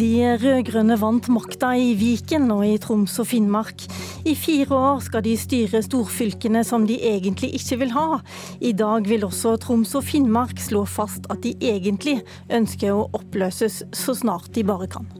De rød-grønne vant makta i Viken og i Troms og Finnmark. I fire år skal de styre storfylkene som de egentlig ikke vil ha. I dag vil også Troms og Finnmark slå fast at de egentlig ønsker å oppløses så snart de bare kan.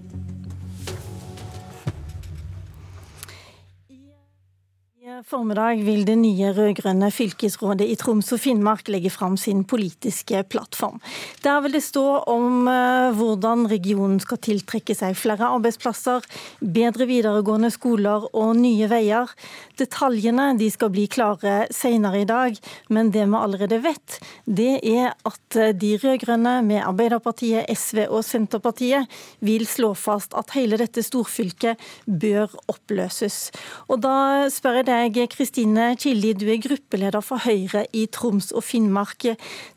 Formiddag vil det nye rød-grønne fylkesrådet i Troms og Finnmark legge fram sin politiske plattform. Der vil det stå om eh, hvordan regionen skal tiltrekke seg flere arbeidsplasser, bedre videregående skoler og nye veier. Detaljene de skal bli klare senere i dag, men det vi allerede vet, det er at de rød-grønne med Arbeiderpartiet, SV og Senterpartiet vil slå fast at hele dette storfylket bør oppløses. Og da spør jeg deg deg, Kristine Killi, du er gruppeleder for Høyre i Troms og Finnmark.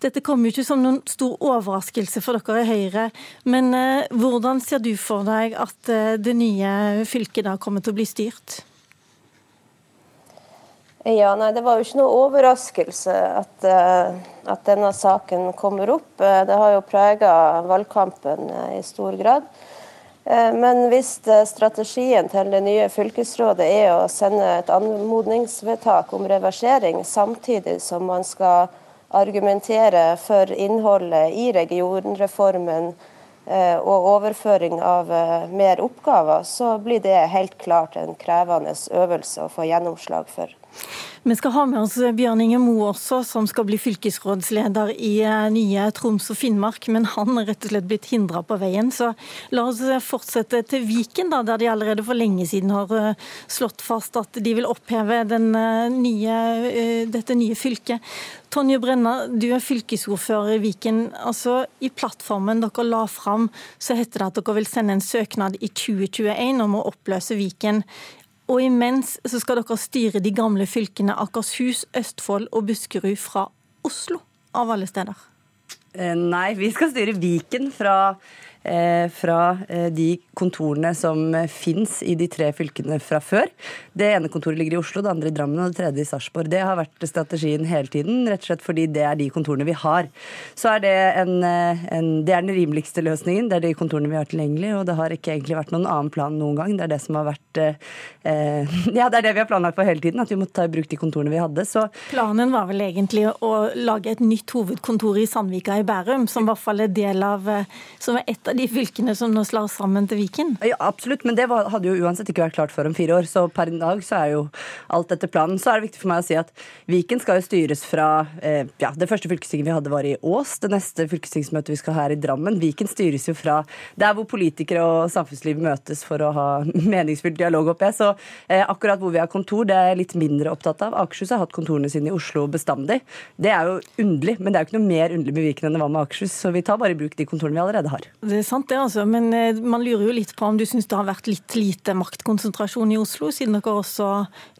Dette kommer jo ikke som noen stor overraskelse for dere i Høyre, men eh, hvordan ser du for deg at eh, det nye fylket da kommer til å bli styrt? Ja, nei, Det var jo ikke noe overraskelse at, uh, at denne saken kommer opp. Det har jo prega valgkampen i stor grad. Eh, men hvis eh, strategien til det nye fylkesrådet er å sende et anmodningsvedtak om reversering, samtidig som man skal argumentere for innholdet i regionreformen eh, og overføring av mer oppgaver, så blir det helt klart en krevende øvelse å få gjennomslag for. Vi skal ha med oss Bjørn Inge Moe også, som skal bli fylkesrådsleder i eh, nye Troms og Finnmark. Men han er rett og slett blitt hindra på veien. Så la oss eh, fortsette til Viken, da, der de allerede for lenge siden har eh, slått fast at de vil oppheve nye, dette nye fylket. Tonje Brenna, du er fylkesordfører i Viken. Altså, I plattformen dere la fram, så heter det at dere vil sende en søknad i 2021 om å oppløse Viken. Og imens så skal dere styre de gamle fylkene Akershus, Østfold og Buskerud fra Oslo, av alle steder. Eh, nei, vi skal styre Viken fra fra eh, de kontorene som fins i de tre fylkene fra før. Det ene kontoret ligger i Oslo, det andre i Drammen og det tredje i Sarpsborg. Det har vært strategien hele tiden, rett og slett fordi det er de kontorene vi har. Så er det, en, eh, en, det er den rimeligste løsningen, det er de kontorene vi har tilgjengelig, og det har ikke egentlig vært noen annen plan noen gang. Det er det som har vært eh, Ja, det er det vi har planlagt for hele tiden, at vi måtte ta i bruk de kontorene vi hadde. Så Planen var vel egentlig å lage et nytt hovedkontor i Sandvika i Bærum, som i hvert fall er del av som er et av de fylkene som nå slår sammen til Viken? Ja, absolutt, men det hadde jo uansett ikke vært klart for om fire år. Så per i dag så er jo alt etter planen. Så er det viktig for meg å si at Viken skal jo styres fra eh, ja, Det første fylkestinget vi hadde, var i Ås. Det neste fylkestingsmøtet vi skal ha her i Drammen. Viken styres jo fra der hvor politikere og samfunnsliv møtes for å ha meningsfylt dialog, håper jeg. Så eh, akkurat hvor vi har kontor, det er jeg litt mindre opptatt av. Akershus har hatt kontorene sine i Oslo bestandig. Det er jo underlig, men det er jo ikke noe mer underlig med Viken enn det var med Akershus. Så vi tar bare i bruk de kontorene vi allerede har. Det sant, det altså. Men eh, man lurer jo litt på om du syns det har vært litt lite maktkonsentrasjon i Oslo, siden dere også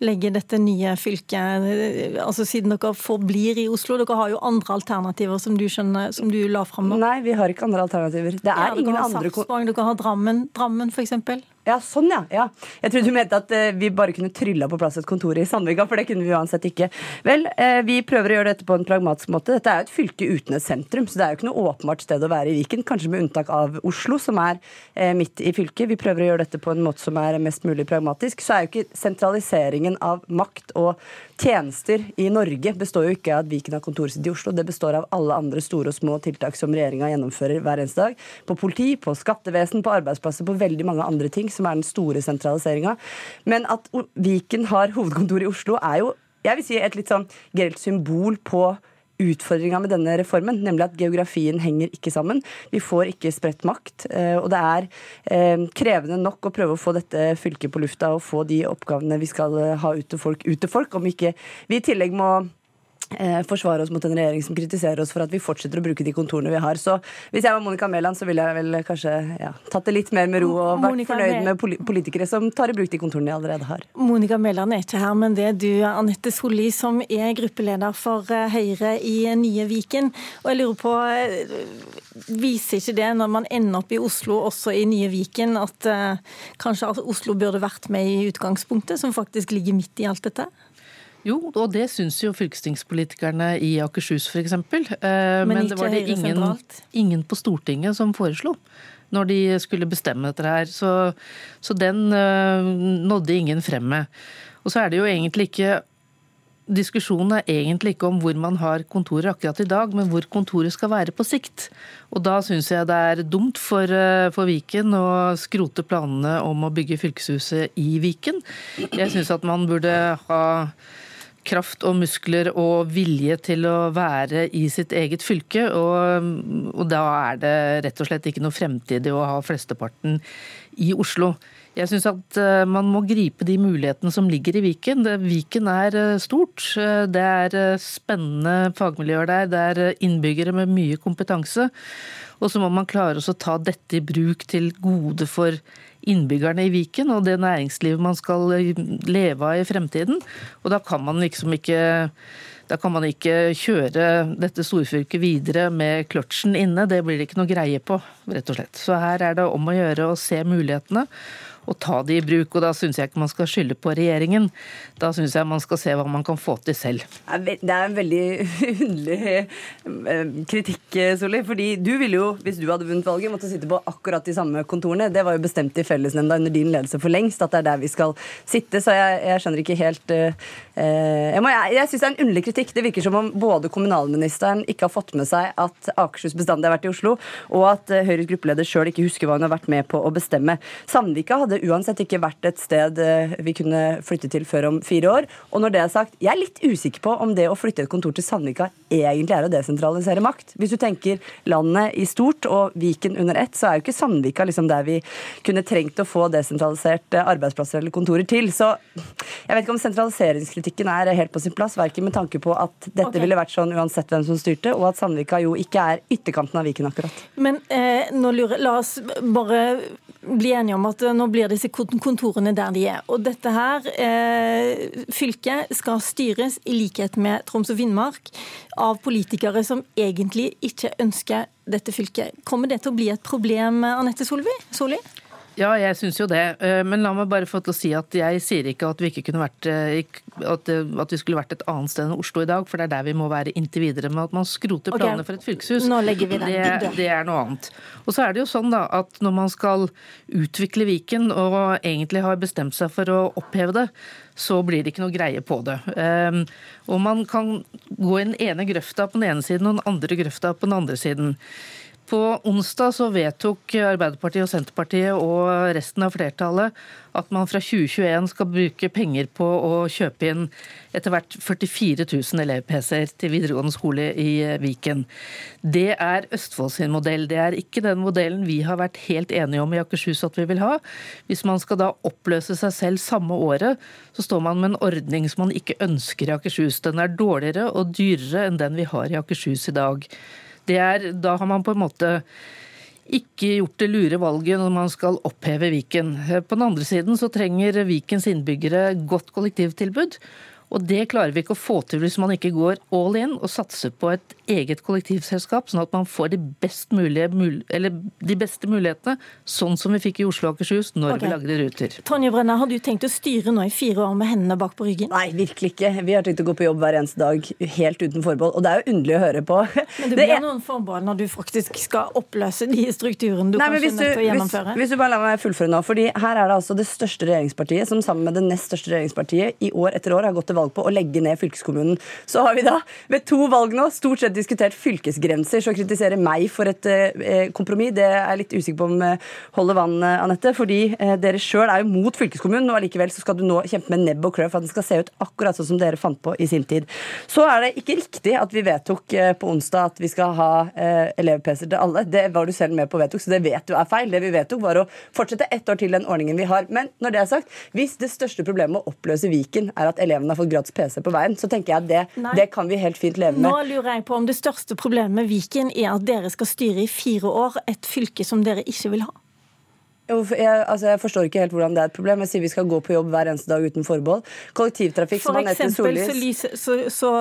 legger dette nye fylket eh, Altså siden dere forblir i Oslo. Dere har jo andre alternativer som du, skjønner, som du la fram nå. Nei, vi har ikke andre alternativer. Det er ja, ingen andre Sarpsborg, Dere har Drammen, Drammen f.eks. Ja, sånn ja. ja. Jeg trodde du mente at eh, vi bare kunne trylla på plass et kontor i Sandvika, for det kunne vi uansett ikke. Vel, eh, vi prøver å gjøre dette på en pragmatisk måte. Dette er jo et fylke uten et sentrum, så det er jo ikke noe åpenbart sted å være i Viken. Kanskje med unntak av Oslo, som er eh, midt i fylket. Vi prøver å gjøre dette på en måte som er mest mulig pragmatisk. Så er jo ikke sentraliseringen av makt og tjenester i Norge består jo ikke av at Viken har kontoret sitt i Oslo. Det består av alle andre store og små tiltak som regjeringa gjennomfører hver eneste dag. På politi, på skattevesen, på arbeidsplasser, på veldig mange andre ting som er den store sentraliseringa. Men at Viken har hovedkontor i Oslo, er jo jeg vil si et litt sånn grelt symbol på utfordringa med denne reformen, nemlig at geografien henger ikke sammen. Vi får ikke spredt makt. Eh, og det er eh, krevende nok å prøve å få dette fylket på lufta og få de oppgavene vi skal ha ut til folk, ut til folk, om ikke vi i tillegg må Eh, forsvare oss mot en regjering som kritiserer oss for at vi fortsetter å bruke de kontorene vi har. Så hvis jeg var Monica Mæland, så ville jeg vel kanskje ja, tatt det litt mer med ro og vært Monica fornøyd med politikere som tar i bruk de kontorene de allerede har. Monica Mæland er ikke her, men det er du, Anette Solli, som er gruppeleder for eh, Høyre i Nye Viken. Og jeg lurer på, eh, viser ikke det, når man ender opp i Oslo, også i Nye Viken, at kanskje Oslo burde vært med i utgangspunktet, som faktisk ligger midt i alt dette? Jo, og det syns jo fylkestingspolitikerne i Akershus f.eks. Men, Men det var det ingen, ingen på Stortinget som foreslo når de skulle bestemme dette her. Så, så den uh, nådde ingen frem med. Og så er det jo egentlig ikke Diskusjonen er egentlig ikke om hvor man har kontoret akkurat i dag, men hvor kontoret skal være på sikt. Og da syns jeg det er dumt for, uh, for Viken å skrote planene om å bygge fylkeshuset i Viken. Jeg syns at man burde ha kraft og muskler og vilje til å være i sitt eget fylke. Og, og, da er det rett og slett ikke noe fremtid i å ha flesteparten i Oslo. Jeg syns at eh, man må gripe de mulighetene som ligger i Viken. Viken er eh, stort. Eh, det er spennende fagmiljøer der. Det er innbyggere med mye kompetanse. Og så må man klare å ta dette i bruk til gode for innbyggerne i Viken og det næringslivet man skal leve av i fremtiden. Og da kan man liksom ikke da kan man ikke kjøre dette storfylket videre med kløtsjen inne. Det blir det ikke noe greie på, rett og slett. Så her er det om å gjøre å se mulighetene og ta de i bruk. Og da syns jeg ikke man skal skylde på regjeringen. Da syns jeg man skal se hva man kan få til selv. Det er en veldig underlig eh, kritikk, Solli. Fordi du ville jo, hvis du hadde vunnet valget, måtte sitte på akkurat de samme kontorene. Det var jo bestemt i fellesnemnda under din ledelse for lengst at det er der vi skal sitte. Så jeg, jeg skjønner ikke helt uh, Jeg, må, jeg, jeg syns det er en underlig kritikk. Det virker som om både kommunalministeren ikke har fått med seg at Akershus bestandig har vært i Oslo, og at Høyres gruppeleder sjøl ikke husker hva hun har vært med på å bestemme. Sandvika hadde hadde uansett ikke vært et sted eh, vi kunne flytte til før om fire år. Og når det er sagt, jeg er litt usikker på om det å flytte et kontor til Sandvika egentlig er å desentralisere makt. Hvis du tenker landet i stort og Viken under ett, så er jo ikke Sandvika liksom der vi kunne trengt å få desentralisert eh, arbeidsplasser eller kontorer til. Så jeg vet ikke om sentraliseringskritikken er helt på sin plass, verken med tanke på at dette okay. ville vært sånn uansett hvem som styrte, og at Sandvika jo ikke er ytterkanten av Viken akkurat. Men eh, nå lurer, la oss bare bli enige om at eh, nå blir disse kontorene der de er. Og dette her, eh, fylket, skal styres i likhet med Troms og Finnmark av politikere som egentlig ikke ønsker dette fylket. Kommer det til å bli et problem, Anette? Solli? Ja, jeg syns jo det. Eh, men la meg bare få til å si at jeg sier ikke at vi ikke kunne vært eh, at, vi skulle vært et annet sted enn Oslo i dag, for det er der vi må være inntil videre. Men at man skroter planene okay. for et fylkeshus, Nå legger vi det, det, det er noe annet. Og så er det jo sånn da at når man skal utvikle Viken og egentlig har bestemt seg for å oppheve det, så blir det ikke noe greie på det. Um, og man kan gå i den ene grøfta på den ene siden og den andre grøfta på den andre siden. På onsdag så vedtok Arbeiderpartiet og Senterpartiet og resten av flertallet at man fra 2021 skal bruke penger på å kjøpe inn etter hvert 44 000 elev-PC-er til videregående skole i Viken. Det er Østfold sin modell. Det er ikke den modellen vi har vært helt enige om i Akershus at vi vil ha. Hvis man skal da oppløse seg selv samme året, så står man med en ordning som man ikke ønsker i Akershus. Den er dårligere og dyrere enn den vi har i Akershus i dag. Er, da har man på en måte ikke gjort det lure valget når man skal oppheve Viken. På den andre siden så trenger Vikens innbyggere godt kollektivtilbud. Og det klarer vi ikke å få til hvis man ikke går all in og satser på et eget kollektivselskap, sånn at man får de, best mulige, de beste mulighetene, sånn som vi fikk i Oslo og Akershus når okay. vi lagde ruter. Tonje Brenna, har du tenkt å styre nå i fire år med hendene bak på ryggen? Nei, virkelig ikke. Vi har tenkt å gå på jobb hver eneste dag helt uten forbehold. Og det er jo underlig å høre på. Men det blir det er... noen forbehold når du faktisk skal oppløse de strukturene du Nei, kanskje er nødt til å gjennomføre? Hvis, hvis, du bare lar meg fullføre nå. fordi her er det altså det største regjeringspartiet som sammen med det nest største regjeringspartiet i år etter år har gått til valg valg på å legge ned fylkeskommunen. Så har vi da ved to valg nå stort sett diskutert fylkesgrenser, så å kritisere meg for et eh, kompromiss, det er jeg litt usikker på om eh, holder vann, eh, Anette. Fordi eh, dere sjøl er jo mot fylkeskommunen, og allikevel så skal du nå kjempe med nebb og klør for at den skal se ut akkurat sånn som dere fant på i sin tid. Så er det ikke riktig at vi vedtok eh, på onsdag at vi skal ha eh, elev-PC-er til alle. Det var du selv med på vedtok, så det vet du er feil. Det vi vedtok, var å fortsette ett år til den ordningen vi har. Men når det er sagt, hvis det største problemet med å oppløse Viken er at elevene har fått gratis PC på veien, så tenker jeg at det, det, kan vi helt fint leve med. Nå lurer jeg på om det største problemet med Viken er at dere skal styre i fire år et fylke som dere ikke vil ha. Jeg, altså, jeg, forstår ikke helt hvordan det er et problem. Jeg sier vi skal gå på jobb hver eneste dag uten forbehold. Kollektivtrafikk For som Anette Sollis så, så,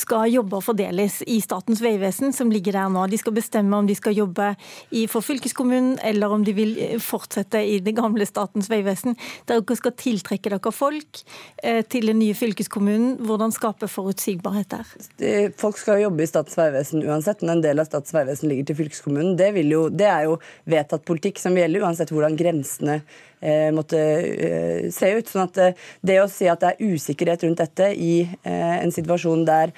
skal jobber fordeles i Statens vegvesen, som ligger der nå. De skal bestemme om de skal jobbe i, for fylkeskommunen, eller om de vil fortsette i det gamle Statens vegvesen. Dere skal tiltrekke dere folk eh, til den nye fylkeskommunen. Hvordan skape forutsigbarhet der? Folk skal jobbe i Statens vegvesen uansett, men en del av Statens vegvesen ligger til fylkeskommunen. Det, jo, det er jo vedtatt politikk som gjelder uansett hvor hvordan grensene måtte eh, se ut. sånn at eh, Det å si at det er usikkerhet rundt dette i en situasjon der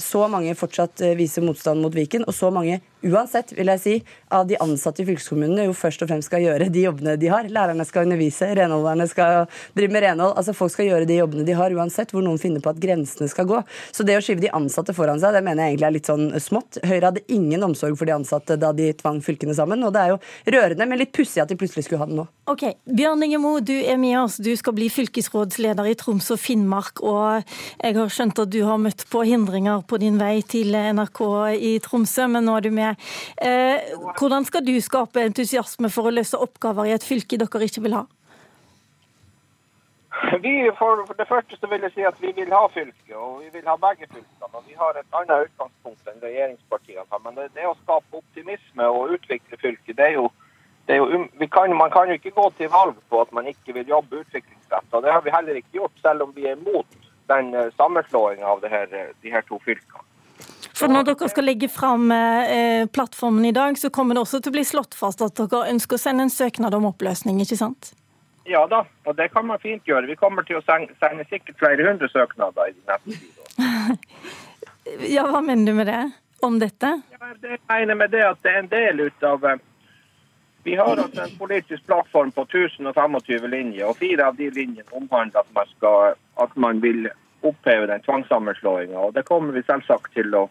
så mange fortsatt viser motstand mot Viken, og så mange uansett, vil jeg si, av de ansatte i fylkeskommunene jo først og fremst skal gjøre de jobbene de har. Lærerne skal undervise, renholderne skal drive med renhold. altså Folk skal gjøre de jobbene de har, uansett hvor noen finner på at grensene skal gå. Så det å skyve de ansatte foran seg, det mener jeg egentlig er litt sånn smått. Høyre hadde ingen omsorg for de ansatte da de tvang fylkene sammen, og det er jo rørende, men litt pussig at de plutselig skulle ha det nå. Ok, Bjørn Ingemo, du er med oss. Du skal bli fylkesrådsleder i Troms og Finnmark. Og jeg har skjønt at du har møtt på hindringer på din vei til NRK i Tromsø, men nå er du med. Eh, hvordan skal du skape entusiasme for å løse oppgaver i et fylke dere ikke vil ha? Vi, for, det første så vil jeg si at vi vil ha fylke, og vi vil ha begge fylkene. og Vi har et annet utgangspunkt enn regjeringspartiene. Men det, det å skape optimisme og utvikle fylket, det er jo jo, um, kan, man kan jo ikke gå til valg på at man ikke vil jobbe utviklingsrettet. Det har vi heller ikke gjort, selv om vi er imot den uh, sammenslåinga av her, uh, de her to fylkene. For Når dere skal legge fram eh, plattformen i dag, så kommer det også til å bli slått fast at dere ønsker å sende en søknad om oppløsning, ikke sant? Ja da, og det kan man fint gjøre. Vi kommer til å sende sikkert flere hundre søknader i neste tid. ja, hva mener du med det? Om dette? Ja, det jeg mener med det at det er en del ut av vi har altså en politisk plattform på 1025 linjer, og fire av de linjene omhandler at man, skal, at man vil oppheve den tvangssammenslåinga. Det kommer vi selvsagt til, å,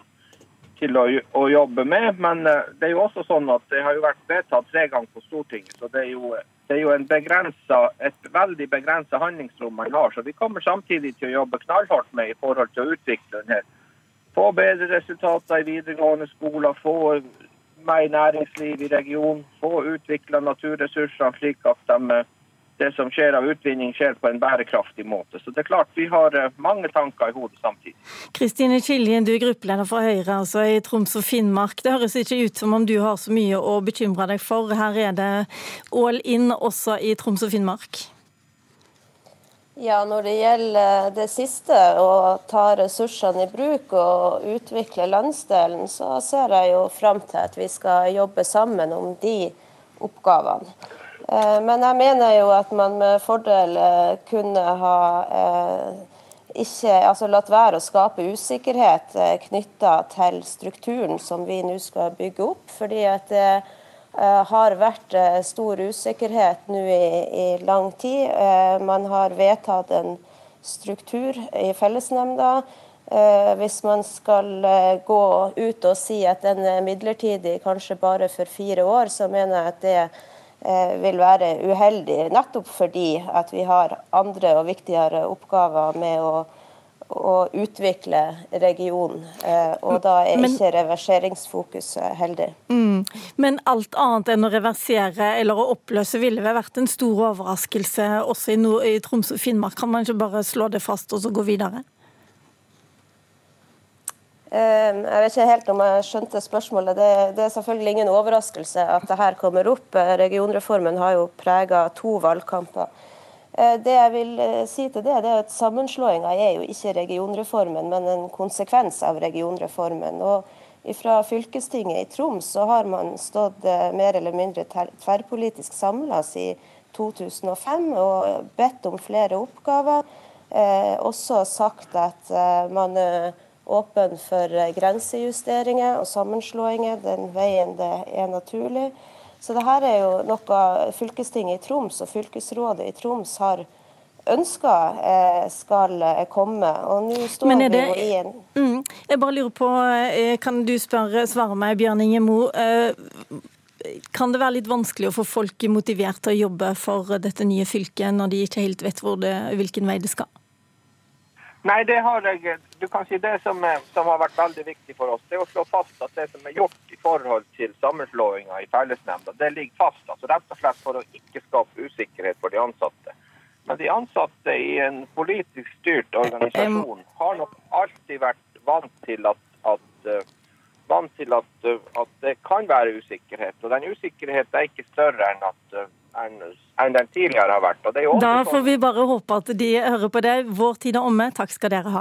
til å, å, jobbe med. Men eh, det er jo også sånn at det har jo vært vedtatt tre ganger på Stortinget. Så det er jo, det er jo et veldig begrensa handlingsrom man har. Så vi kommer samtidig til å jobbe knallhardt med i forhold til å utvikle den her. Få bedre resultater i videregående skoler, få mer næringsliv i regionen, få utvikla naturressursene slik at de, det som skjer av utvinning, skjer på en bærekraftig måte. Så det er klart vi har eh, mange tanker i hodet samtidig. Kristine Kiljen, du er gruppeleder for Høyre altså i Troms og Finnmark. Det høres ikke ut som om du har så mye å bekymre deg for. Her er det all in også i Troms og Finnmark. Ja, Når det gjelder det siste, å ta ressursene i bruk og utvikle landsdelen, så ser jeg jo fram til at vi skal jobbe sammen om de oppgavene. Eh, men jeg mener jo at man med fordel eh, kunne ha eh, ikke, altså latt være å skape usikkerhet knytta til strukturen som vi nå skal bygge opp. fordi at det har vært eh, stor usikkerhet nå i, i, lang tid. Eh, man har vedtatt en struktur i fellesnemnda. Hvis man skal gå ut og si at den er midlertidig, kanskje bare for fire år, så mener jeg at det vil være uheldig. Nettopp fordi at vi har andre og viktigere oppgaver med å å utvikle regionen. Eh, og da er Men, ikke reverseringsfokuset heldig. Mm, men alt annet enn å reversere eller å oppløse ville vel vært en stor overraskelse også i, Nord i Troms og Finnmark? Kan man ikke bare slå det fast og så gå videre? Eh, jeg vet ikke helt om jeg skjønte spørsmålet. Det, det er selvfølgelig ingen overraskelse at det her kommer opp. Eh, regionreformen har jo prega to valgkamper. Eh, det jeg vil eh, si til det, det er at Sammenslåinga er jo ikke regionreformen, men en konsekvens av regionreformen. Og fra fylkestinget i Troms så har man stått eh, mer eller mindre tverrpolitisk samla siden 2005 og bedt om flere oppgaver. Eh, også sagt at eh, man er åpen for grensejusteringer og sammenslåinger den veien det er naturlig. Så det her er jo noe fylkestinget i Troms og fylkesrådet i Troms har ønska eh, skal eh, komme. Og nå står det, vi jo i en mm, Jeg bare lurer på, eh, kan du spørre, svare meg, Bjørn Inge Mo. Kan det være litt vanskelig å få folk motivert til å jobbe for dette nye fylket, når de ikke helt vet det, hvilken vei det skal? Nei, det har jeg, du kan si det som, som, har vært veldig viktig for oss, det er å slå fast at det som er gjort i forhold til sammenslåinga i fellesnemnda, det ligger fast. altså Rett og slett for å ikke skape usikkerhet for de ansatte. Men de ansatte i en politisk styrt organisasjon har nok alltid vært vant til at, at, eh, vant til at, eh, at det kan være usikkerhet. Og den usikkerheten er ikke større enn at enn den tidligere har vært. da får vi bare håpe at de hører på det. Vår tid er omme. Takk skal dere ha.